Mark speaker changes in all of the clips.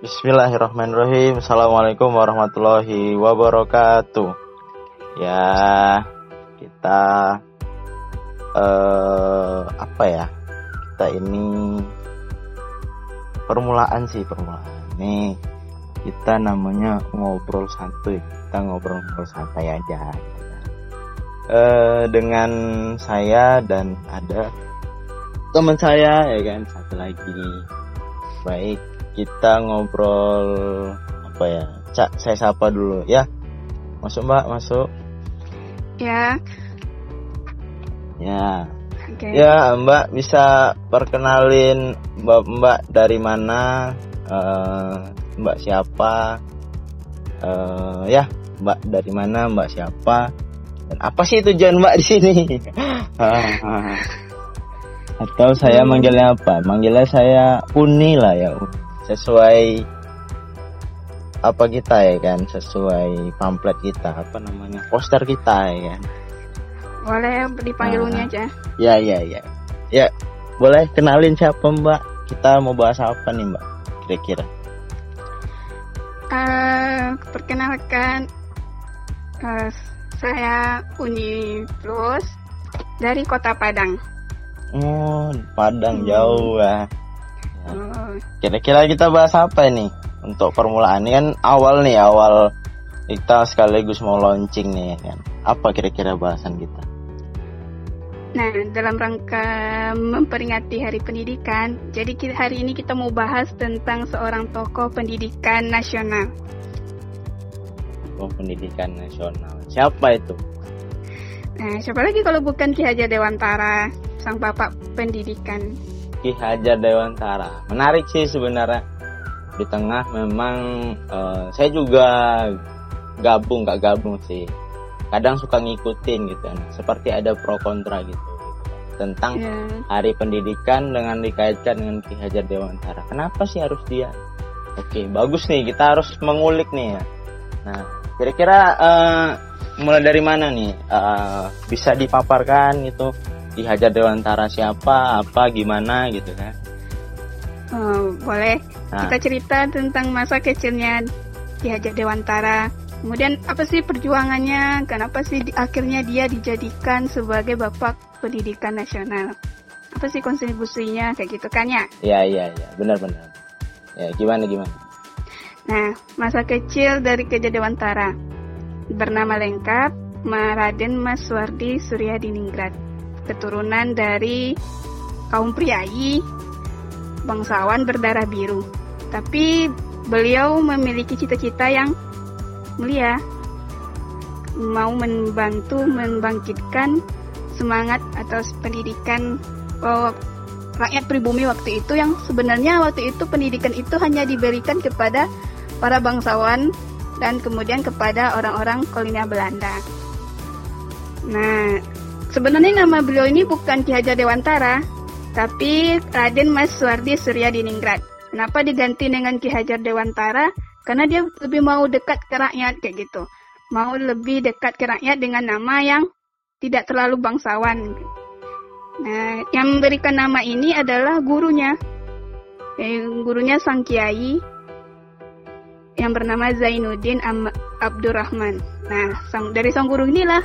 Speaker 1: Bismillahirrahmanirrahim. Assalamualaikum warahmatullahi wabarakatuh. Ya, kita eh apa ya? Kita ini permulaan sih permulaan. Nih, kita namanya ngobrol santuy. Kita ngobrol-ngobrol santai aja. Eh dengan saya dan ada teman saya ya kan satu lagi. Baik, kita ngobrol apa ya cak saya sapa dulu ya. Masuk mbak masuk.
Speaker 2: Ya,
Speaker 1: ya.
Speaker 2: Oke.
Speaker 1: ya mbak bisa perkenalin mbak mbak dari mana Eh, mbak siapa Eh, ya mbak dari mana mbak siapa dan apa sih tujuan mbak di sini? Atau saya
Speaker 2: Hmm.
Speaker 1: manggilnya apa? Manggilnya saya Uni lah ya Uni. Sesuai apa kita ya kan sesuai pamflet kita apa namanya poster kita ya kan
Speaker 2: Boleh dipanggil
Speaker 1: Ah.
Speaker 2: Uni aja.
Speaker 1: ya ya ya ya boleh kenalin siapa mbak kita mau bahas apa nih mbak kira-kira
Speaker 2: Eh, perkenalkan, eh, saya Uni Plus dari Kota Padang.
Speaker 1: oh Padang
Speaker 2: Hmm.
Speaker 1: jauh ya
Speaker 2: Oh,
Speaker 1: kira-kira kita bahas apa ini? Untuk permulaan ini kan awal nih awal kita sekaligus mau launching nih kan. Apa kira-kira bahasan kita?
Speaker 2: Nah, dalam rangka memperingati Hari Pendidikan, jadi hari ini kita mau bahas tentang seorang tokoh pendidikan nasional.
Speaker 1: Oh, pendidikan nasional. Siapa itu?
Speaker 2: Nah, siapa lagi kalau bukan Ki Hajar Dewantara, sang bapak pendidikan.
Speaker 1: Ki Hajar Dewantara. Menarik sih sebenarnya. Di tengah memang eh, saya juga gabung gak gabung sih. Kadang suka ngikutin gitu kan seperti ada pro kontra gitu, tentang
Speaker 2: Ya,
Speaker 1: hari pendidikan dengan dikaitkan dengan Ki Hajar Dewantara. Kenapa sih harus dia? Oke bagus nih. Kita harus mengulik nih ya. Nah kira-kira eh, mulai dari mana nih? Eh, bisa dipaparkan gitu Ki Hajar Dewantara siapa apa gimana gitu kan
Speaker 2: oh, boleh.
Speaker 1: Nah.
Speaker 2: Kita cerita tentang masa kecilnya Ki Hajar Dewantara. Kemudian apa sih perjuangannya? Kenapa sih di- akhirnya dia dijadikan sebagai bapak pendidikan nasional? Apa sih kontribusinya kayak gitu kan ya?
Speaker 1: Iya iya iya benar-benar. Ya gimana gimana?
Speaker 2: Nah, masa kecil dari Hajar Dewantara. Bernama lengkap Raden Mas Wardi Surya Diningrat. Keturunan dari kaum priai bangsawan berdarah biru. Tapi beliau memiliki cita-cita yang mulia. Mau membantu membangkitkan semangat atau pendidikan oh, rakyat pribumi waktu itu yang sebenarnya waktu itu pendidikan itu hanya diberikan kepada para bangsawan dan kemudian kepada orang-orang kolonial Belanda. Nah, sebenarnya nama beliau ini bukan Ki Hajar Dewantara, tapi Raden Mas Suwardi Surya Diningrat. Kenapa diganti dengan Ki Hajar Dewantara? Karena dia lebih mau dekat ke rakyat kayak gitu. Mau lebih dekat ke rakyat dengan nama yang tidak terlalu bangsawan. Nah, yang memberikan nama ini adalah gurunya. Eh, gurunya sang kiai yang bernama Zainuddin Abdurrahman. Nah, sang, dari sang guru inilah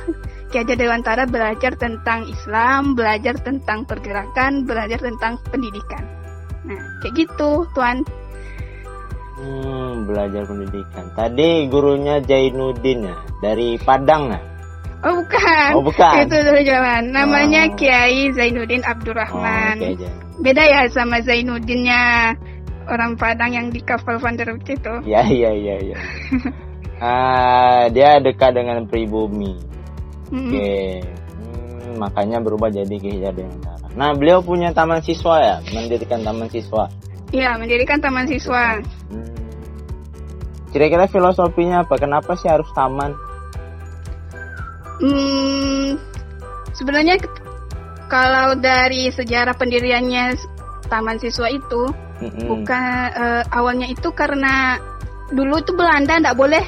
Speaker 2: Ki Hajar Dewantara belajar tentang Islam, belajar tentang pergerakan, belajar tentang pendidikan. Nah, kayak gitu, Tuan.
Speaker 1: Hmm, belajar pendidikan. Tadi gurunya Jainuddin ya, dari Padang ya.
Speaker 2: Oh, bukan.
Speaker 1: Oh, bukan.
Speaker 2: Itu dulu jalan. Namanya
Speaker 1: Oh.
Speaker 2: Kiai Zainuddin
Speaker 1: Oh,
Speaker 2: Abdurrahman.
Speaker 1: oke aja.
Speaker 2: Beda ya sama Zainuddinnya orang Padang yang di kapal Van der itu.
Speaker 1: Ya ya ya ya. ah, dia dekat dengan pribumi.
Speaker 2: Mm-mm.
Speaker 1: Oke. Hmm, makanya berubah jadi Ki Hajar Dewantara. Nah, beliau punya taman siswa ya, mendirikan taman siswa.
Speaker 2: Iya, mendirikan taman siswa.
Speaker 1: Hmm. Kira-kira filosofinya apa? Kenapa sih harus taman?
Speaker 2: Hmm, sebenarnya kalau dari sejarah pendiriannya taman siswa itu
Speaker 1: Mm-mm.
Speaker 2: bukan eh, awalnya itu karena dulu itu Belanda tidak boleh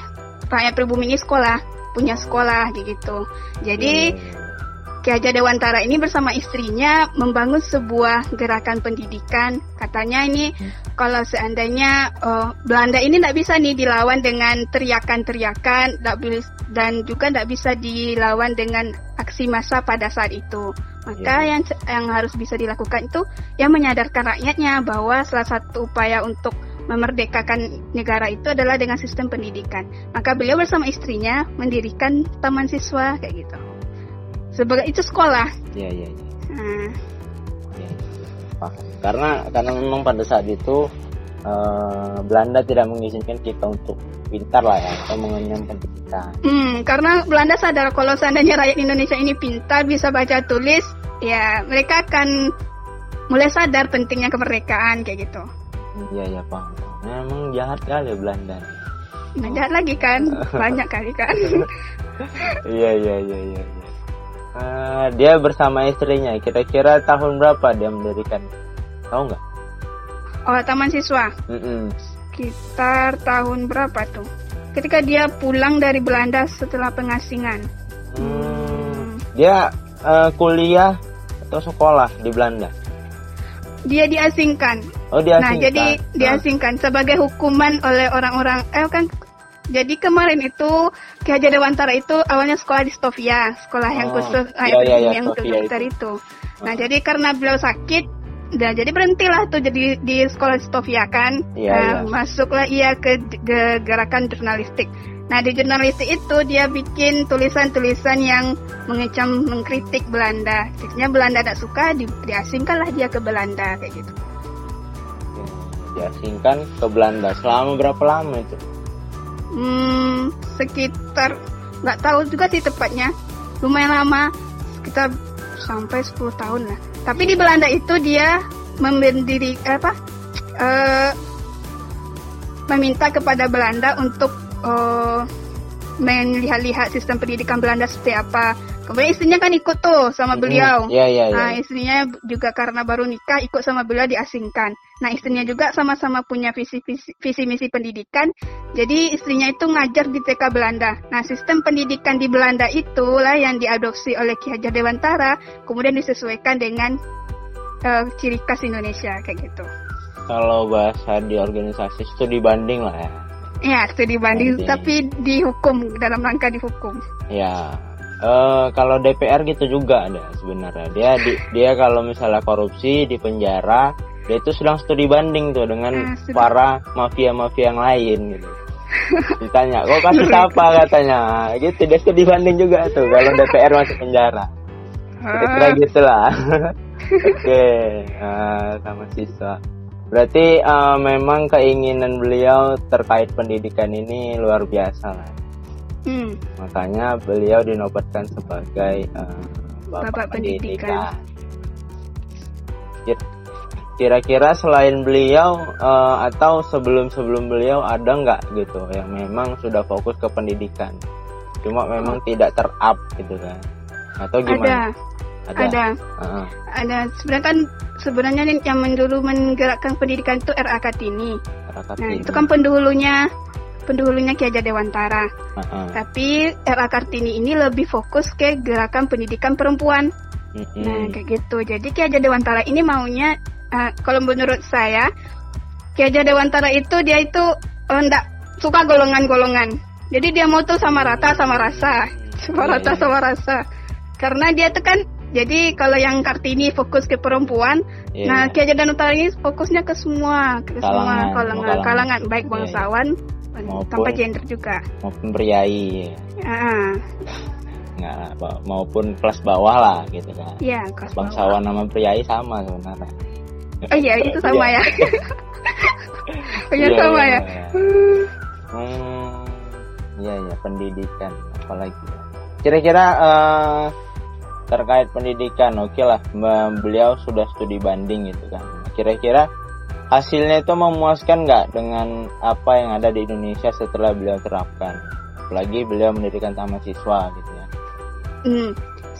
Speaker 2: rakyat pribumi ini sekolah punya sekolah gitu. Jadi
Speaker 1: Hmm.
Speaker 2: Ki Hajar Dewantara ini bersama istrinya membangun sebuah gerakan pendidikan. Katanya ini kalau seandainya uh, Belanda ini tidak bisa nih dilawan dengan teriakan-teriakan dan juga tidak bisa dilawan dengan aksi massa pada saat itu. Maka yeah. yang yang harus bisa dilakukan itu yang menyadarkan rakyatnya bahwa salah satu upaya untuk memerdekakan negara itu adalah dengan sistem pendidikan. Maka beliau bersama istrinya mendirikan taman siswa kayak gitu. Sebagai itu sekolah.
Speaker 1: Iya iya. iya. Nah. Ya, Karena karena memang pada saat itu uh, Belanda tidak mengizinkan kita untuk pintar lah ya atau mengenyam pendidikan.
Speaker 2: Hmm, karena Belanda sadar kalau seandainya rakyat Indonesia ini pintar bisa baca tulis, ya mereka akan mulai sadar pentingnya kemerdekaan kayak gitu.
Speaker 1: Iya iya pak. Memang jahat kali Belanda.
Speaker 2: Nah, jahat lagi kan, banyak kali kan.
Speaker 1: iya iya iya iya. Uh, dia bersama istrinya. Kira-kira tahun berapa dia mendirikan? Tahu nggak?
Speaker 2: Oh, taman siswa. Mm -mm. Sekitar tahun berapa tuh? Ketika dia pulang dari Belanda setelah pengasingan.
Speaker 1: Hmm. hmm. Dia uh, kuliah atau sekolah di Belanda?
Speaker 2: dia diasingkan.
Speaker 1: Oh, diasingkan.
Speaker 2: Nah, jadi diasingkan sebagai hukuman oleh orang-orang eh kan jadi kemarin itu Ki Hajar Dewantara itu awalnya sekolah di Stovia, sekolah yang oh, khusus
Speaker 1: iya, iya, iya,
Speaker 2: yang militer itu. itu. Nah, jadi karena beliau sakit, dan jadi berhentilah tuh jadi di sekolah di Stovia kan.
Speaker 1: Iya, nah, iya.
Speaker 2: masuklah ia ke, ke gerakan jurnalistik. Nah di jurnalistik itu dia bikin tulisan-tulisan yang mengecam mengkritik Belanda. Jadinya Belanda tidak suka, di, diasingkanlah dia ke Belanda kayak gitu.
Speaker 1: Diasingkan ke Belanda selama berapa lama itu?
Speaker 2: Hmm, sekitar nggak tahu juga sih tepatnya. Lumayan lama, sekitar sampai 10 tahun lah. Tapi di Belanda itu dia mendiri apa? Uh, meminta kepada Belanda untuk uh, melihat-lihat sistem pendidikan Belanda seperti apa. Kemudian istrinya kan ikut tuh sama beliau.
Speaker 1: Iya, iya, iya.
Speaker 2: Nah, istrinya juga karena baru nikah ikut sama beliau diasingkan. Nah, istrinya juga sama-sama punya visi, visi, visi misi pendidikan. Jadi istrinya itu ngajar di TK Belanda. Nah, sistem pendidikan di Belanda itulah yang diadopsi oleh Ki Hajar Dewantara, kemudian disesuaikan dengan uh, ciri khas Indonesia kayak gitu.
Speaker 1: Kalau bahasa di organisasi studi banding lah ya
Speaker 2: Ya, studi banding, Jadi, tapi dihukum dalam rangka dihukum.
Speaker 1: Ya, uh, kalau DPR gitu juga ada sebenarnya. Dia di, dia kalau misalnya korupsi di penjara, dia itu sedang studi banding tuh dengan nah, para mafia-mafia yang lain gitu. Ditanya, kok kasih apa katanya? Gitu dia studi banding juga tuh kalau DPR masuk penjara. Kira-kira ah. gitulah. Oke, okay. uh, sama siswa. Berarti uh, memang keinginan beliau terkait pendidikan ini luar biasa lah. Hmm. Makanya beliau dinobatkan sebagai uh, bapak, bapak pendidikan. Kira-kira selain beliau uh, atau sebelum-sebelum beliau ada nggak gitu yang memang sudah fokus ke pendidikan, cuma memang oh. tidak terup gitu kan? Atau gimana?
Speaker 2: Ada ada. Ada. Uh-huh. Ada. Sebenarnya kan sebenarnya yang dulu menggerakkan pendidikan itu RA Kartini. Nah, itu kan pendahulunya pendahulunya Ki Hajar Dewantara. Uh-huh. Tapi RA Kartini ini lebih fokus ke gerakan pendidikan perempuan. Uh-huh. Nah, kayak gitu. Jadi Ki Hajar Dewantara ini maunya uh, kalau menurut saya Ki Hajar Dewantara itu dia itu enggak uh, suka golongan-golongan. Jadi dia mau tuh sama rata sama rasa. Sama rata sama rasa. Karena dia tuh kan jadi kalau yang Kartini fokus ke perempuan, yeah. nah Ki Hajar Utara ini fokusnya ke semua, ke kalangan, semua kalangan, kalangan, kalangan baik iya, iya. bangsawan yeah. Maupun, tanpa gender juga.
Speaker 1: Maupun priai. Ah. Nggak, maupun kelas bawah lah gitu kan.
Speaker 2: Iya, kelas
Speaker 1: bangsawan nama priai sama sebenarnya.
Speaker 2: Oh iya, itu sama ya. oh iya, sama ya.
Speaker 1: Hmm, iya ya pendidikan apalagi. Kira-kira uh, terkait pendidikan oke okay lah beliau sudah studi banding gitu kan kira-kira hasilnya itu memuaskan nggak dengan apa yang ada di Indonesia setelah beliau terapkan? Apalagi beliau mendirikan taman siswa gitu ya.
Speaker 2: Hmm,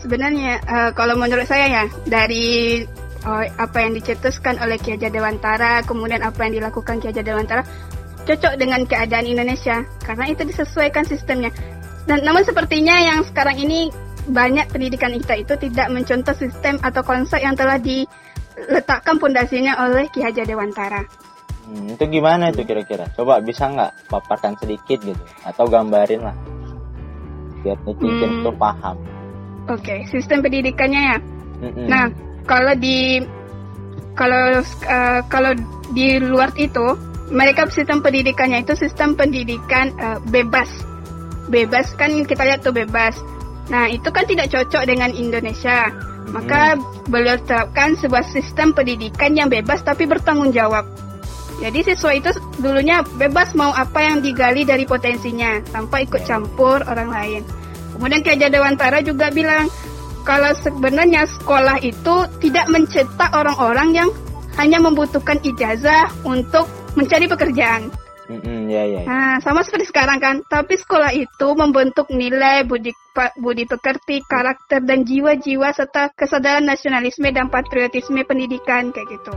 Speaker 2: sebenarnya uh, kalau menurut saya ya dari uh, apa yang dicetuskan oleh Ki Hajar Dewantara kemudian apa yang dilakukan Ki Hajar Dewantara cocok dengan keadaan Indonesia karena itu disesuaikan sistemnya. Dan namun sepertinya yang sekarang ini banyak pendidikan kita itu tidak mencontoh sistem atau konsep yang telah diletakkan pondasinya oleh Ki Hajar Dewantara.
Speaker 1: Hmm, itu gimana itu kira-kira? Coba bisa nggak paparkan sedikit gitu atau gambarin lah biar netizen hmm. tuh paham.
Speaker 2: Oke, okay, sistem pendidikannya ya. Mm-mm. Nah, kalau di kalau uh, kalau di luar itu mereka sistem pendidikannya itu sistem pendidikan uh, bebas. Bebas kan kita lihat tuh bebas. Nah, itu kan tidak cocok dengan Indonesia. Maka beliau terapkan sebuah sistem pendidikan yang bebas tapi bertanggung jawab. Jadi siswa itu dulunya bebas mau apa yang digali dari potensinya tanpa ikut campur orang lain. Kemudian Ki Dewantara juga bilang kalau sebenarnya sekolah itu tidak mencetak orang-orang yang hanya membutuhkan ijazah untuk mencari pekerjaan.
Speaker 1: Mm-hmm, ya, ya, ya.
Speaker 2: Nah, sama seperti sekarang kan. Tapi sekolah itu membentuk nilai, budi, budi pekerti, karakter, dan jiwa-jiwa serta kesadaran nasionalisme dan patriotisme pendidikan kayak gitu.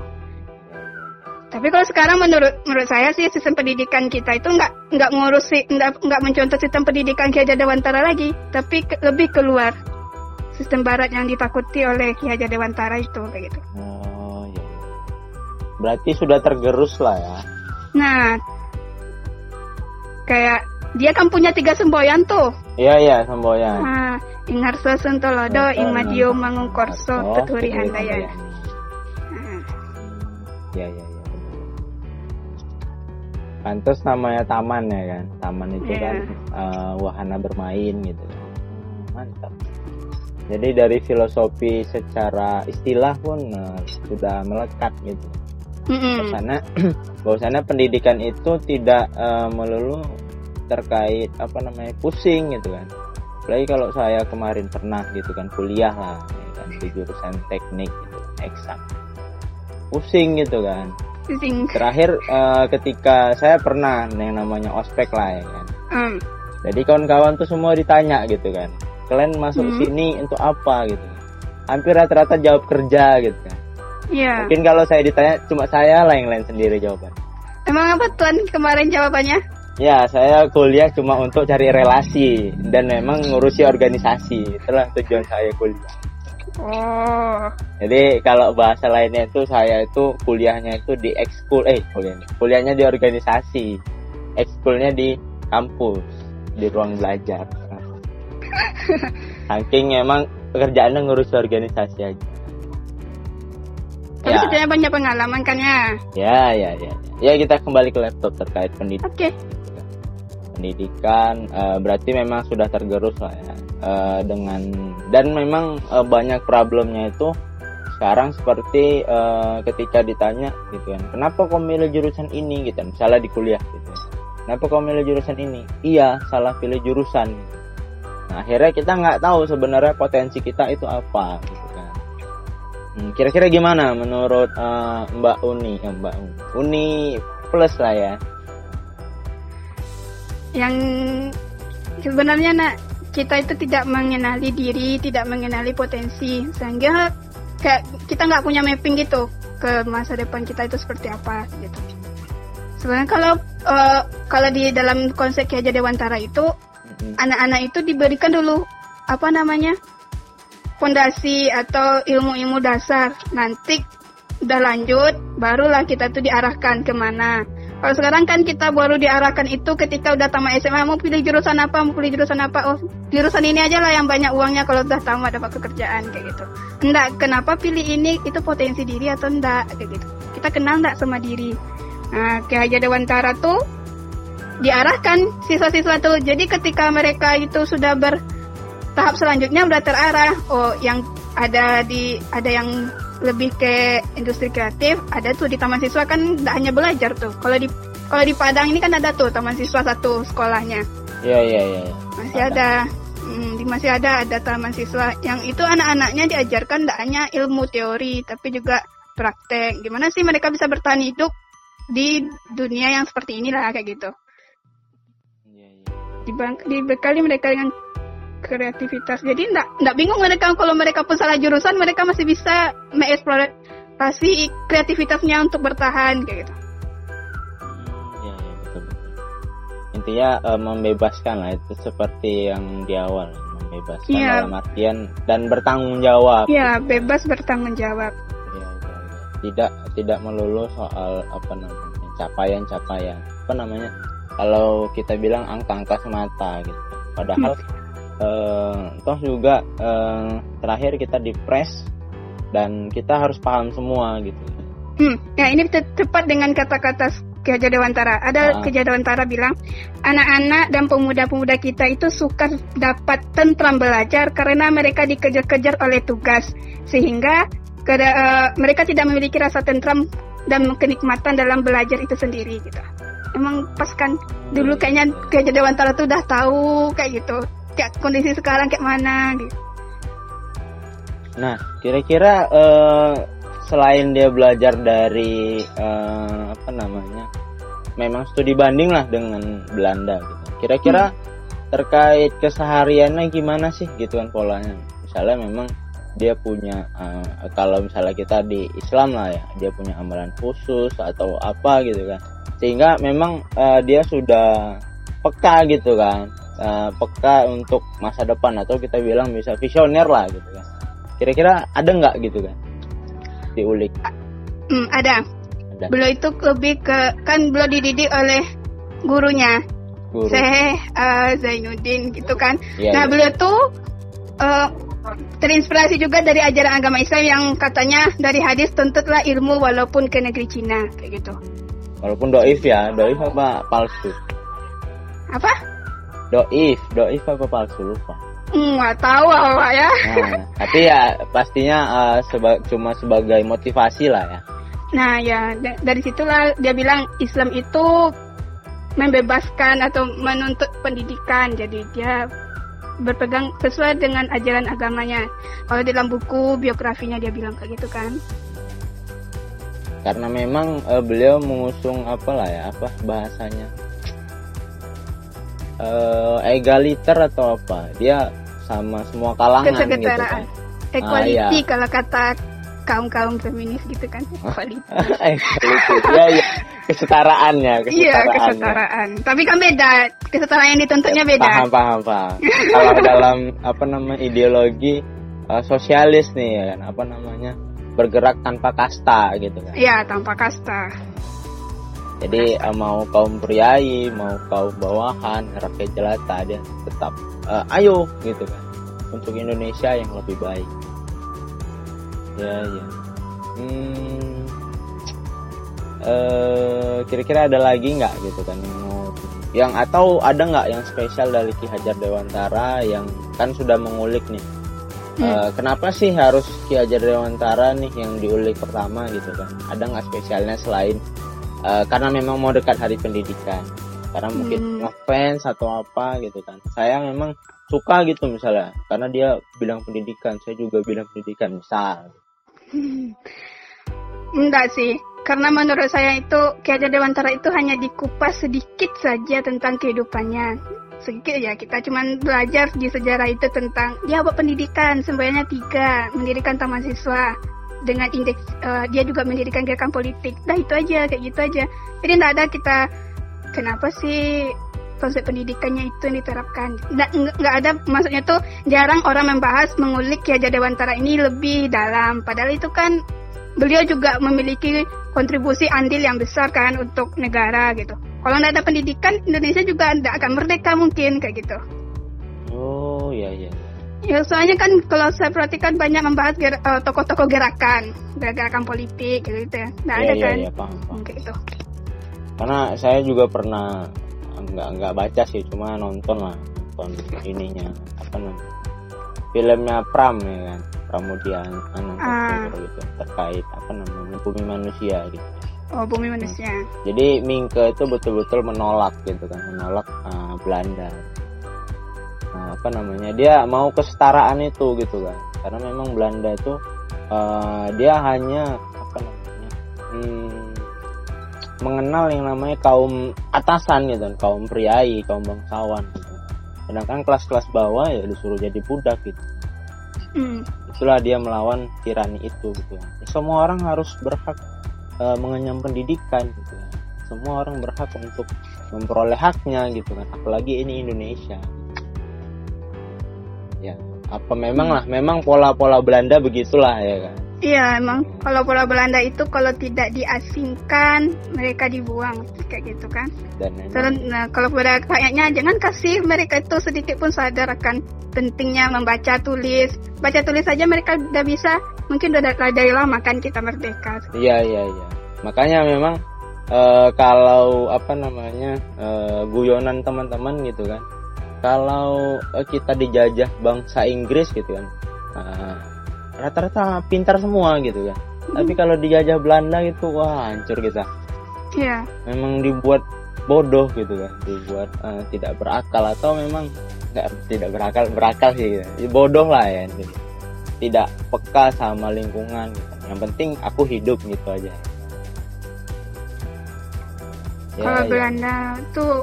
Speaker 2: Tapi kalau sekarang menurut menurut saya sih sistem pendidikan kita itu nggak nggak ngurusi nggak nggak mencontoh sistem pendidikan Ki Hajar Dewantara lagi, tapi ke, lebih keluar sistem Barat yang ditakuti oleh Ki Hajar Dewantara itu kayak gitu.
Speaker 1: Oh iya. Berarti sudah tergerus lah ya.
Speaker 2: Nah, kayak dia kan punya tiga semboyan tuh.
Speaker 1: Iya iya semboyan.
Speaker 2: Nah, Ingarso Sentolodo, Ingmadio Mangungkorso, Teturi Handaya.
Speaker 1: Iya iya pantas namanya taman ya kan taman itu yeah. kan uh, wahana bermain gitu mantap jadi dari filosofi secara istilah pun uh, sudah melekat gitu mm-hmm. bahwasanya bahwasanya pendidikan itu tidak uh, melulu terkait apa namanya pusing gitu kan apalagi kalau saya kemarin pernah gitu kan kuliah lah ya kan di jurusan teknik gitu eksak pusing gitu kan Terakhir uh, ketika saya pernah yang namanya ospek lah ya kan. Mm. Jadi kawan-kawan tuh semua ditanya gitu kan. Kalian masuk mm. sini untuk apa gitu. Hampir rata-rata jawab kerja gitu kan. Iya. Yeah. Mungkin kalau saya ditanya cuma saya lah yang lain sendiri jawaban.
Speaker 2: Emang apa tuan kemarin jawabannya?
Speaker 1: Ya, saya kuliah cuma untuk cari relasi dan memang ngurusi organisasi. Itulah tujuan saya kuliah.
Speaker 2: Oh.
Speaker 1: Jadi kalau bahasa lainnya itu saya itu kuliahnya itu di ekskul eh kuliahnya kuliahnya di organisasi, ekskulnya di kampus di ruang belajar. Saking emang pekerjaannya ngurus organisasi aja.
Speaker 2: Tapi ya. banyak pengalaman kan ya?
Speaker 1: Ya, ya, ya. Ya kita kembali ke laptop terkait pendidikan.
Speaker 2: Oke. Okay.
Speaker 1: Pendidikan uh, berarti memang sudah tergerus lah ya uh, dengan dan memang uh, banyak problemnya itu sekarang seperti uh, ketika ditanya gitu kan kenapa kau milih jurusan ini gitu misalnya di kuliah gitu kenapa kau milih jurusan ini iya salah pilih jurusan nah akhirnya kita nggak tahu sebenarnya potensi kita itu apa gitu kan hmm, kira-kira gimana menurut uh, Mbak Uni? Ya Mbak Uni Uni plus lah ya.
Speaker 2: Yang sebenarnya nak kita itu tidak mengenali diri, tidak mengenali potensi, sehingga kayak kita nggak punya mapping gitu ke masa depan kita itu seperti apa gitu. Sebenarnya kalau uh, kalau di dalam konsep Ki Hajar Dewantara itu anak-anak itu diberikan dulu apa namanya fondasi atau ilmu-ilmu dasar. Nanti udah lanjut, barulah kita tuh diarahkan ke mana kalau sekarang kan kita baru diarahkan itu ketika udah tamat SMA mau pilih jurusan apa, mau pilih jurusan apa. Oh, jurusan ini aja lah yang banyak uangnya kalau udah tamat dapat pekerjaan kayak gitu. Enggak, kenapa pilih ini? Itu potensi diri atau enggak kayak gitu. Kita kenal enggak sama diri. Nah, kayak aja Dewantara tuh diarahkan siswa-siswa tuh. Jadi ketika mereka itu sudah bertahap selanjutnya udah terarah. Oh, yang ada di ada yang lebih ke industri kreatif ada tuh di taman siswa kan tidak hanya belajar tuh. Kalau di kalau di Padang ini kan ada tuh taman siswa satu sekolahnya.
Speaker 1: Iya iya iya.
Speaker 2: Masih ada hmm, di masih ada ada taman siswa. Yang itu anak-anaknya diajarkan tidak hanya ilmu teori tapi juga praktek. Gimana sih mereka bisa bertahan hidup di dunia yang seperti inilah kayak gitu. Iya, iya. dibekali mereka dengan kreativitas. Jadi enggak enggak bingung mereka kalau mereka pun salah jurusan mereka masih bisa mengeksplorasi kreativitasnya untuk bertahan kayak gitu.
Speaker 1: Ya, ya betul. Intinya uh, membebaskan lah itu seperti yang di awal bebas
Speaker 2: Iya.
Speaker 1: dalam artian dan bertanggung jawab
Speaker 2: Ya, bebas bertanggung jawab.
Speaker 1: Iya, iya, iya. tidak tidak melulu soal apa namanya capaian-capaian apa namanya kalau kita bilang angka-angka semata gitu padahal eh, toh juga eh, terakhir kita di press dan kita harus paham semua gitu
Speaker 2: Hmm, ya ini te- tepat dengan kata-kata Ki Hajar Dewantara.
Speaker 1: Ah.
Speaker 2: Ada Ki Hajar Dewantara bilang, anak-anak dan pemuda-pemuda kita itu suka dapat tentram belajar karena mereka dikejar-kejar oleh tugas, sehingga keda- eh, mereka tidak memiliki rasa tentram dan kenikmatan dalam belajar itu sendiri gitu. Emang pas kan dulu kayaknya Ki Hajar Dewantara tuh udah tahu kayak gitu. Kayak kondisi sekarang kayak mana gitu.
Speaker 1: Nah, kira-kira eh, selain dia belajar dari eh, apa namanya, memang studi banding lah dengan Belanda gitu. Kira-kira terkait kesehariannya gimana sih gitu kan polanya? Misalnya memang dia punya eh, kalau misalnya kita di Islam lah ya, dia punya amalan khusus atau apa gitu kan. Sehingga memang eh, dia sudah peka gitu kan. Eh, peka untuk masa depan atau kita bilang bisa visioner lah gitu kan kira-kira ada nggak gitu kan diulik
Speaker 2: Hmm, ada.
Speaker 1: ada
Speaker 2: Beliau itu lebih ke kan beliau dididik oleh gurunya.
Speaker 1: guru
Speaker 2: eh, Zainuddin gitu kan.
Speaker 1: Iya,
Speaker 2: nah,
Speaker 1: iya.
Speaker 2: beliau tuh eh, terinspirasi juga dari ajaran agama Islam yang katanya dari hadis tuntutlah ilmu walaupun ke negeri Cina kayak gitu.
Speaker 1: walaupun doif ya doif apa palsu
Speaker 2: Apa?
Speaker 1: Doif doif apa palsu lupa
Speaker 2: Hmm, nggak tahu apa ya.
Speaker 1: nah, tapi ya pastinya eh, seba- cuma sebagai motivasi lah ya
Speaker 2: Nah, ya da- dari situlah dia bilang Islam itu membebaskan atau menuntut pendidikan. Jadi dia berpegang sesuai dengan ajaran agamanya. Kalau dalam buku biografinya dia bilang kayak gitu kan.
Speaker 1: karena memang eh, beliau mengusung apa lah ya apa bahasanya eh egaliter atau apa dia sama semua kalangan gitu kan
Speaker 2: Equality
Speaker 1: Ah, iya.
Speaker 2: kalau kata kaum-kaum feminis gitu kan. Equality.
Speaker 1: ya, ya kesetaraannya
Speaker 2: Iya, kesetaraan. Tapi kan beda. Kesetaraan yang dituntutnya beda.
Speaker 1: paham paham paham kalau dalam apa namanya ideologi eh, sosialis nih ya kan apa namanya bergerak tanpa kasta gitu kan
Speaker 2: Iya, tanpa kasta.
Speaker 1: Jadi eh, mau kaum priai mau kaum bawahan rakyat jelata dia tetap eh, ayo gitu kan. Untuk Indonesia yang lebih baik. Ya ya. Hmm, eh, kira-kira ada lagi nggak gitu kan? Yang atau ada nggak yang spesial dari Ki Hajar Dewantara yang kan sudah mengulik nih?
Speaker 2: Hmm.
Speaker 1: Eh, kenapa sih harus Ki Hajar Dewantara nih yang diulik pertama gitu kan? Ada nggak spesialnya selain eh, karena memang mau dekat hari pendidikan. Karena mungkin
Speaker 2: Hmm.
Speaker 1: ngefans atau apa gitu kan. Saya memang suka gitu misalnya. Karena dia bilang pendidikan saya juga bilang pendidikan misal.
Speaker 2: Enggak sih, karena menurut saya itu Hajar Dewantara itu hanya dikupas sedikit saja tentang kehidupannya. Sedikit ya, kita cuman belajar di sejarah itu tentang dia buat pendidikan, semboyannya tiga, mendirikan taman siswa dengan indeks eh, dia juga mendirikan gerakan politik. Dah itu aja, kayak gitu aja. Jadi enggak ada kita kenapa sih konsep pendidikannya itu yang diterapkan. Nggak, ada, maksudnya tuh jarang orang membahas mengulik Ki Hajar Dewantara ini lebih dalam. Padahal itu kan beliau juga memiliki kontribusi andil yang besar kan untuk negara gitu. Kalau nggak ada pendidikan, Indonesia juga tidak akan merdeka mungkin kayak gitu.
Speaker 1: oh iya iya
Speaker 2: Ya soalnya kan kalau saya perhatikan banyak membahas ger- eh, tokoh-tokoh gerakan, gerakan politik gitu, -gitu ya. Nggak
Speaker 1: iya
Speaker 2: ada
Speaker 1: iya
Speaker 2: kan?
Speaker 1: iya paham, paham.
Speaker 2: Gitu.
Speaker 1: karena saya juga pernah nggak nggak baca sih cuma nonton lah nonton ininya apa namanya filmnya Pram ya kan Pramudian
Speaker 2: Ah.
Speaker 1: gitu terkait apa namanya bumi manusia gitu
Speaker 2: Oh bumi manusia.
Speaker 1: jadi Mingke itu betul-betul menolak gitu kan menolak uh, Belanda apa namanya dia mau kesetaraan itu gitu kan karena memang Belanda itu uh, dia hanya apa namanya hmm, mengenal yang namanya kaum atasan gitu kan kaum priai kaum bangsawan gitu sedangkan kelas-kelas bawah ya disuruh jadi budak gitu
Speaker 2: Hmm.
Speaker 1: itulah dia melawan tirani itu gitu ya. semua orang harus berhak eh, mengenyam pendidikan gitu ya. semua orang berhak untuk memperoleh haknya gitu kan apalagi ini Indonesia ya apa memang lah memang pola-pola Belanda begitulah ya kan
Speaker 2: Iya emang kalau pola Belanda itu kalau tidak diasingkan mereka dibuang kayak gitu kan.
Speaker 1: dan
Speaker 2: Terus nah, kalau pada rakyatnya jangan kasih mereka itu sedikit pun sadar akan pentingnya membaca tulis. Baca tulis saja mereka udah bisa. Mungkin udah dari- lama kan kita merdeka.
Speaker 1: iya iya iya makanya memang eh, kalau apa namanya eh, guyonan teman-teman gitu kan kalau eh, kita dijajah bangsa Inggris gitu kan eh, rata-rata pintar semua gitu kan tapi kalau dijajah Belanda gitu wah hancur kita
Speaker 2: Iya.
Speaker 1: memang dibuat bodoh gitu kan dibuat eh, tidak berakal atau memang nggak tidak berakal berakal sih gitu. bodoh lah ya jadi tidak peka sama lingkungan gitu. yang penting aku hidup gitu aja ya,
Speaker 2: kalau
Speaker 1: ya.
Speaker 2: Belanda tuh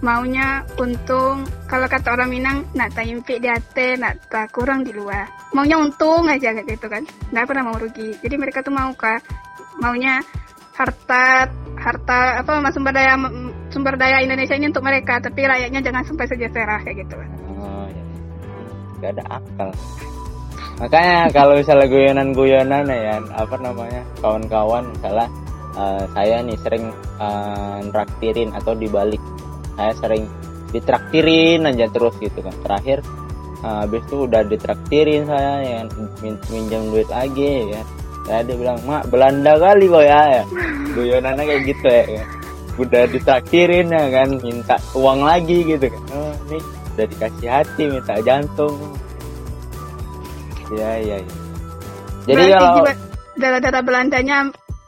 Speaker 2: maunya untung. Kalau kata orang Minang nak taimpi di ate, nak tak kurang di luar. Maunya untung aja gitu kan. Nggak pernah mau rugi. Jadi mereka tuh mau kah maunya harta harta apa sumber daya sumber daya Indonesia ini untuk mereka tapi rakyatnya jangan sampai sejahtera kayak gitu kan.
Speaker 1: Oh, ya. Nggak ada akal. Makanya kalau misalnya guyonan-guyonan ya, apa namanya, kawan-kawan misalnya eh, saya nih sering eh, nraktirin atau dibalik, saya sering ditraktirin aja terus gitu kan. Terakhir eh, habis itu udah ditraktirin saya ya, min- minjam duit lagi ya. Saya dia bilang, "Mak, Belanda kali kok ya." ya. Guyonannya kayak gitu ya. ya. Udah ditraktirin ya kan, minta uang lagi gitu kan. Oh, nih udah dikasih hati minta jantung ya ya, ya. jadi
Speaker 2: Berarti
Speaker 1: kalau
Speaker 2: jiwa darah-darah Belandanya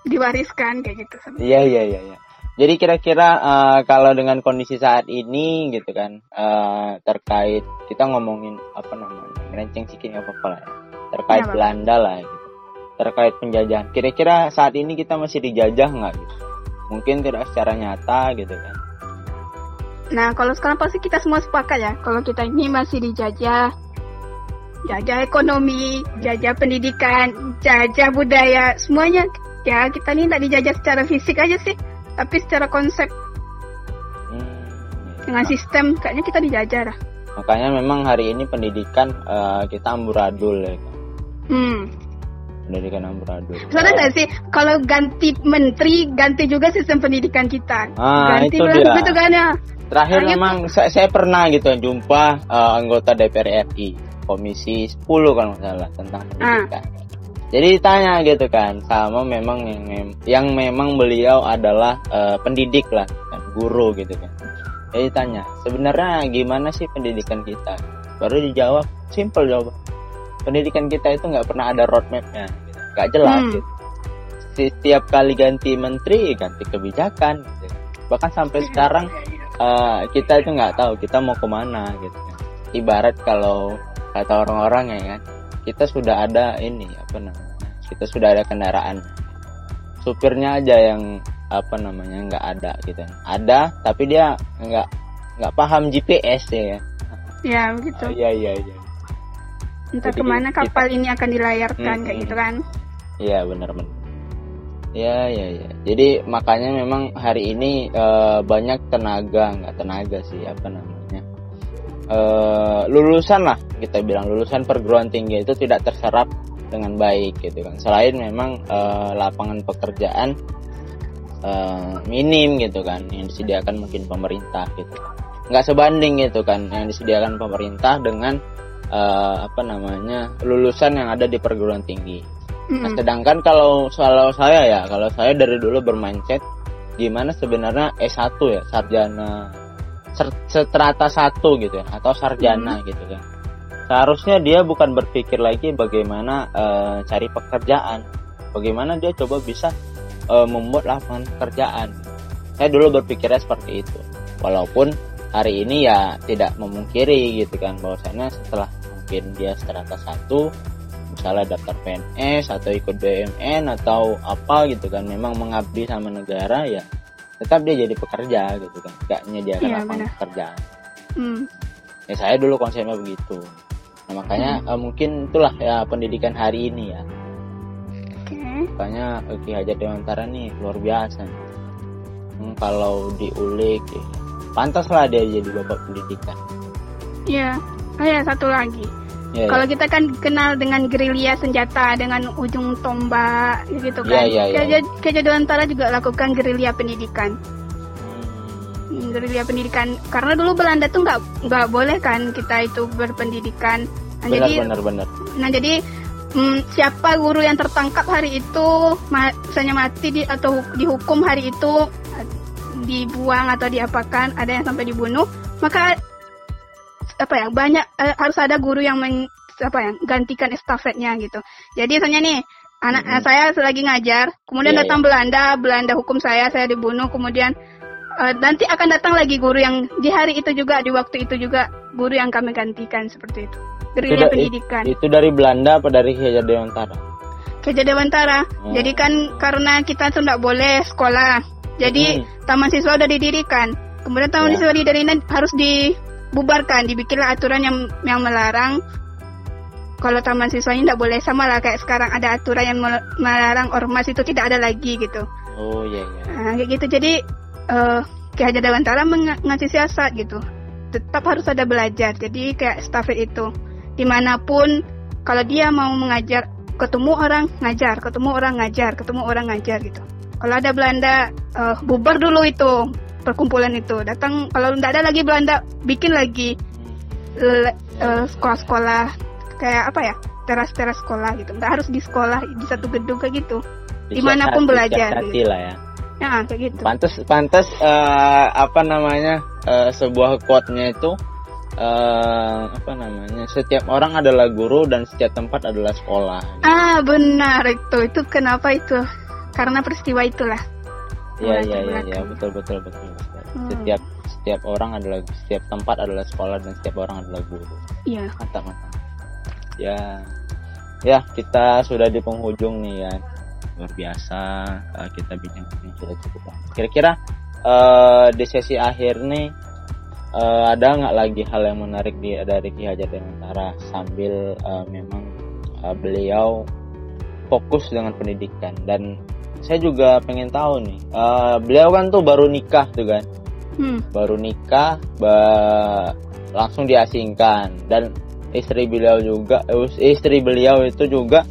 Speaker 2: diwariskan kayak gitu.
Speaker 1: iya iya iya ya. Jadi kira-kira eh, kalau dengan kondisi saat ini gitu kan eh, terkait kita ngomongin apa namanya merenceng sikit nggak apa-apa lah ya. terkait
Speaker 2: apa-apa.
Speaker 1: Belanda lah gitu terkait penjajahan kira-kira saat ini kita masih dijajah nggak gitu mungkin tidak secara nyata gitu kan
Speaker 2: Nah, kalau sekarang pasti kita semua sepakat ya, kalau kita ini masih dijajah, jajah ekonomi, jajah pendidikan, jajah budaya, semuanya. Ya, kita ini tidak dijajah secara fisik aja sih, tapi secara konsep
Speaker 1: Hmm,
Speaker 2: dengan sistem, kayaknya kita dijajah lah.
Speaker 1: makanya memang hari ini pendidikan eh, kita amburadul ya kan
Speaker 2: Hmm.
Speaker 1: pendidikan amburadul
Speaker 2: Sadar nggak sih, kalau ganti menteri, ganti juga sistem pendidikan kita.
Speaker 1: Ah,
Speaker 2: ganti
Speaker 1: itu dia.
Speaker 2: begitu kan ya.
Speaker 1: Terakhir
Speaker 2: Nah, gitu.
Speaker 1: memang saya, saya pernah gitu jumpa eh, anggota DPR RI Komisi 10 kalau nggak salah tentang pendidikan. Jadi ditanya gitu kan sama memang yang yang memang beliau adalah eh, pendidik lah kan guru gitu kan. Jadi tanya sebenarnya gimana sih pendidikan kita? Baru dijawab simple jawab. Pendidikan kita itu nggak pernah ada roadmapnya, gitu. nggak jelas.
Speaker 2: Hmm.
Speaker 1: Gitu. Setiap kali ganti menteri ganti kebijakan. Gitu. Bahkan sampai sekarang eh, kita itu nggak tahu kita mau ke mana gitu kan. ibarat kalau kata orang-orang ya kan kita sudah ada ini apa namanya kita sudah ada kendaraan supirnya aja yang apa namanya nggak ada gitu ada tapi dia nggak nggak paham GPS ya
Speaker 2: Ya, begitu.
Speaker 1: Oh, iya iya iya
Speaker 2: Entah
Speaker 1: jadi
Speaker 2: ke mana
Speaker 1: kita-
Speaker 2: kapal ini akan dilayarkan, kayak
Speaker 1: Hmm.
Speaker 2: gitu kan.
Speaker 1: Iya benar benar. Ya ya ya. Jadi makanya memang hari ini eh, banyak tenaga nggak tenaga sih apa namanya eh, lulusan lah kita bilang lulusan perguruan tinggi itu tidak terserap dengan baik gitu kan. Selain memang eh, lapangan pekerjaan eh, minim gitu kan yang disediakan mungkin pemerintah gitu. Nggak sebanding gitu kan yang disediakan pemerintah dengan eh, apa namanya lulusan yang ada di perguruan tinggi. Nah, sedangkan kalau kalau saya ya, kalau saya dari dulu bermindset gimana sebenarnya S1 ya, sarjana seterata satu gitu ya, atau sarjana gitu kan. Seharusnya dia bukan berpikir lagi bagaimana eh, cari pekerjaan, bagaimana dia coba bisa eh, membuat lapangan pekerjaan. Saya dulu berpikirnya seperti itu. Walaupun hari ini ya tidak memungkiri gitu kan bahwasanya setelah mungkin dia seterata satu misalnya daftar PNS atau ikut BUMN atau apa gitu kan memang mengabdi sama negara ya tetap dia jadi pekerja gitu kan gak menyediakan
Speaker 2: Iya,
Speaker 1: lapangan pekerjaan
Speaker 2: Hmm.
Speaker 1: ya saya dulu konsepnya begitu nah makanya eh, mungkin itulah ya pendidikan hari ini ya
Speaker 2: Oke.
Speaker 1: makanya eh, Ki Hajar Dewantara nih luar biasa nih. Hmm, kalau diulik ya, pantaslah dia jadi bapak pendidikan
Speaker 2: Iya. Oh ya, satu lagi. Yeah, Kalau yeah. kita kan kenal dengan gerilya senjata dengan ujung tombak gitu kan.
Speaker 1: Yeah, yeah, yeah.
Speaker 2: Dewantara juga lakukan gerilya pendidikan. Hmm. Gerilya pendidikan karena dulu Belanda tuh nggak nggak boleh kan kita itu berpendidikan.
Speaker 1: Nah, benar, jadi benar, benar.
Speaker 2: Nah jadi hmm, siapa guru yang tertangkap hari itu misalnya mati di, atau dihukum hari itu dibuang atau diapakan ada yang sampai dibunuh maka apa ya banyak uh, harus ada guru yang men, apa ya gantikan estafetnya gitu. Jadi misalnya nih anak hmm. saya lagi ngajar, kemudian yeah, datang yeah. Belanda, Belanda hukum saya, saya dibunuh, kemudian uh, nanti akan datang lagi guru yang di hari itu juga di waktu itu juga guru yang kami gantikan seperti itu.
Speaker 1: Gerilya pendidikan. Itu dari Belanda apa dari Hajar Dewantara?
Speaker 2: Hajar Dewantara. Hmm. Jadi kan karena kita tuh tidak boleh sekolah, jadi hmm. taman siswa udah didirikan. Kemudian taman yeah. siswa didirikan harus di bubarkan dibikinlah aturan yang yang melarang. Kalau taman siswanya tidak boleh sama lah kayak sekarang ada aturan yang melarang ormas itu tidak ada lagi gitu.
Speaker 1: Oh iya iya.
Speaker 2: Nah, kayak gitu. Jadi uh, Ki Hajar Dewantara mengasih siasat gitu. Tetap harus ada belajar. Jadi kayak stafet itu. Di mana pun kalau dia mau mengajar ketemu orang ngajar. Ketemu orang ngajar ketemu orang ngajar gitu. Kalau ada Belanda uh, bubar dulu itu perkumpulan itu. Datang kalau tidak ada lagi Belanda bikin lagi uh, sekolah-sekolah kayak apa ya teras-teras sekolah gitu. Nggak harus di sekolah di satu gedung kayak gitu. Di mana pun belajar
Speaker 1: gitu. lah ya.
Speaker 2: Ya kayak gitu.
Speaker 1: Pantas pantas uh, apa namanya uh, sebuah quote-nya itu uh, apa namanya setiap orang adalah guru dan setiap tempat adalah sekolah.
Speaker 2: Ah benar itu. Itu kenapa itu? Karena peristiwa itulah
Speaker 1: Iya iya iya ya, betul betul betul. betul. Hmm. Setiap setiap orang adalah setiap tempat adalah sekolah dan setiap orang adalah guru.
Speaker 2: Iya.
Speaker 1: Mantap mantap. Ya ya kita sudah di penghujung nih ya luar biasa uh, kita bikin ini sudah cukup lama. Kira-kira uh, di sesi akhir nih uh, ada nggak lagi hal yang menarik di dari Ki Hajar Dewantara sambil uh, memang uh, beliau fokus dengan pendidikan dan saya juga pengen tahu nih uh, beliau kan tuh baru nikah tuh kan? Hmm. baru nikah ba langsung diasingkan. Dan istri beliau juga istri beliau itu juga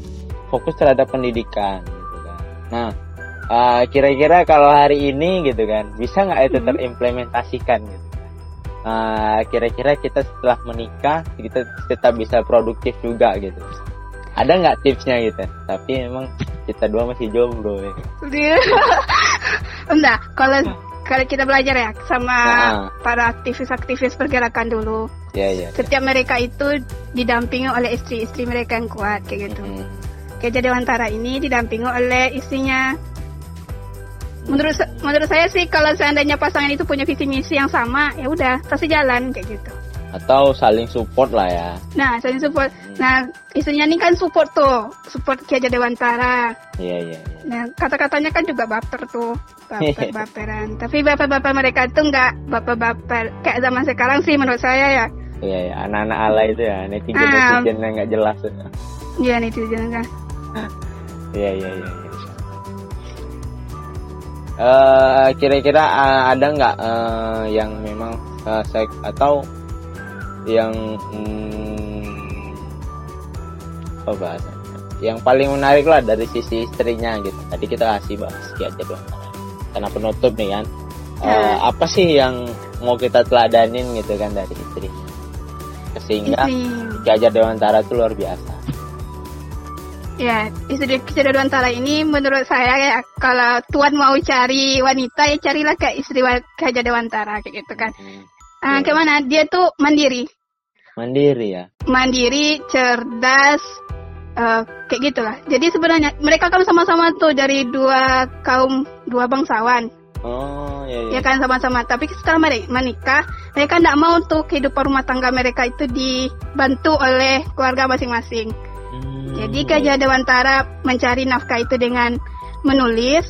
Speaker 1: fokus terhadap pendidikan gitu kan. Nah uh, kira-kira kalau hari ini gitu kan bisa nggak itu hmm. terimplementasikan gitu nah kira-kira kita setelah menikah kita tetap bisa produktif juga gitu ada nggak tipsnya gitu? Tapi emang kita dua masih jomblo ya.
Speaker 2: Enggak kalau kalau kita belajar ya sama nah. para aktivis-aktivis pergerakan dulu.
Speaker 1: Ya, ya,
Speaker 2: setiap mereka itu didampingi oleh istri-istri mereka yang kuat kayak gitu. Hmm. kayak Dewantara ini didampingi oleh istrinya. Menurut menurut saya sih kalau seandainya pasangan itu punya visi misi yang sama ya udah pasti jalan kayak gitu
Speaker 1: atau saling support lah ya.
Speaker 2: Nah, saling support. Hmm. Nah, isunya ini kan support tuh, support Ki Hajar Dewantara.
Speaker 1: Iya, iya, iya.
Speaker 2: Nah, kata-katanya kan juga baper tuh, baper-baperan. Tapi bapak-bapak mereka tuh nggak baper-baper kayak zaman sekarang sih menurut saya ya.
Speaker 1: Iya, iya, anak-anak ala itu ya, netizen ah. netizen yang nggak jelas.
Speaker 2: Iya, netizen kan.
Speaker 1: Iya, iya, iya. Uh, kira-kira uh, ada nggak uh, yang memang uh, atau yang hmm, apa bahasa? Yang paling menarik lah dari sisi istrinya gitu. Tadi kita kasih bahas aja dong. Karena penutup nih kan. Uh, uh, apa sih yang mau kita teladanin gitu kan dari istri? Sehingga Ki Hajar Dewantara itu luar biasa.
Speaker 2: Ya, istri Ki Dewantara ini menurut saya ya kalau tuan mau cari wanita ya carilah ke istri Ki Hajar Dewantara kayak gitu kan. Hmm. Uh, kayak mana? Dia tuh mandiri.
Speaker 1: Mandiri ya.
Speaker 2: Mandiri, cerdas, uh, kayak gitulah. Jadi sebenarnya mereka kan sama-sama tuh dari dua kaum dua bangsawan.
Speaker 1: Oh iya. iya.
Speaker 2: Ya kan sama-sama. Tapi setelah mereka menikah, mereka tidak mau tuh kehidupan rumah tangga mereka itu dibantu oleh keluarga masing-masing. Hmm, Jadi Gajah Dewantara mencari nafkah itu dengan menulis.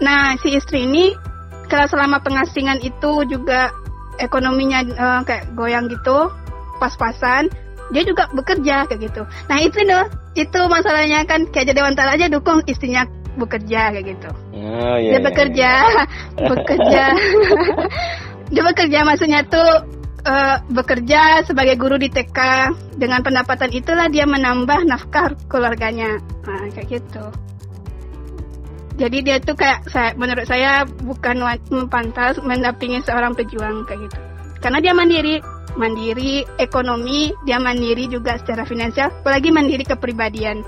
Speaker 2: Nah si istri ini kalau selama pengasingan itu juga ekonominya uh, kayak goyang gitu pas-pasan dia juga bekerja kayak gitu. Nah itu loh itu masalahnya kan kayak jadi Dewantara aja dukung istrinya bekerja kayak gitu.
Speaker 1: Oh, iya,
Speaker 2: dia
Speaker 1: iya,
Speaker 2: bekerja
Speaker 1: iya.
Speaker 2: bekerja. Dia bekerja maksudnya tuh uh, bekerja sebagai guru di TK dengan pendapatan itulah dia menambah nafkah keluarganya. Nah, kayak gitu. Jadi dia tuh kayak saya menurut saya bukan pantas mendampingi seorang pejuang kayak gitu. Karena dia mandiri mandiri ekonomi dia mandiri juga secara finansial apalagi mandiri kepribadian.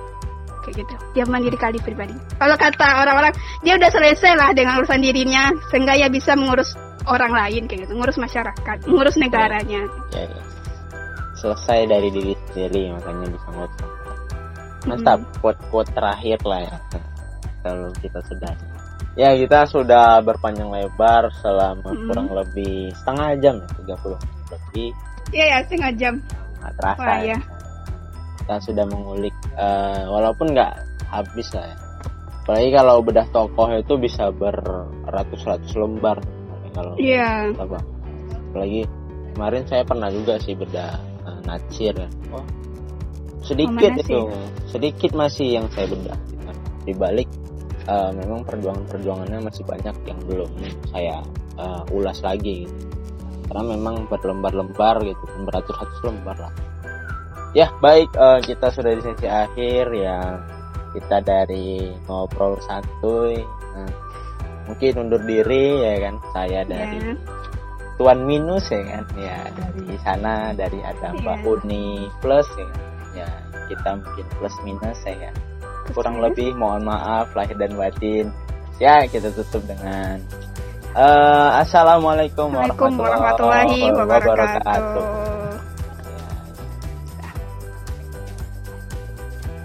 Speaker 2: Kayak gitu. Dia mandiri kali pribadi. Kalau kata orang-orang dia udah selesai lah dengan urusan dirinya sehingga ya bisa mengurus orang lain kayak gitu. Ngurus masyarakat ngurus negaranya. Ya, ya.
Speaker 1: selesai dari diri sendiri makanya bisa ngurus. Mantap hmm. quote quote terakhir lah ya kalau kita sudah ya kita sudah berpanjang lebar selama hmm. kurang lebih setengah jam ya 30 lebih
Speaker 2: iya ya setengah jam
Speaker 1: nggak terasa Wah, ya. ya kita sudah mengulik uh, walaupun nggak habis lah ya apalagi kalau bedah tokoh itu bisa beratus-ratus lembar kalau
Speaker 2: yeah.
Speaker 1: apa apalagi kemarin saya pernah juga sih beda uh, nacir ya oh sedikit oh, itu sedikit masih yang saya bedah gitu. di balik uh, memang perjuangan-perjuangannya masih banyak yang belum saya uh, ulas lagi gitu. Karena memang berlembar-lembar gitu beratus-ratus lembar lah. Ya baik uh, kita sudah di sesi akhir ya. Kita dari ngobrol santuy. Nah, mungkin undur diri ya kan saya dari yeah. Tuan Minus ya kan. Ya dari sana dari ada yeah. Mbak Uni plus ya kan? ya kita mungkin plus minus ya kan. Kurang lebih mohon maaf lahir dan batin. Ya kita tutup dengan uh, assalamualaikum warahmatullahi, warahmatullahi wabarakatuh. wabarakatuh.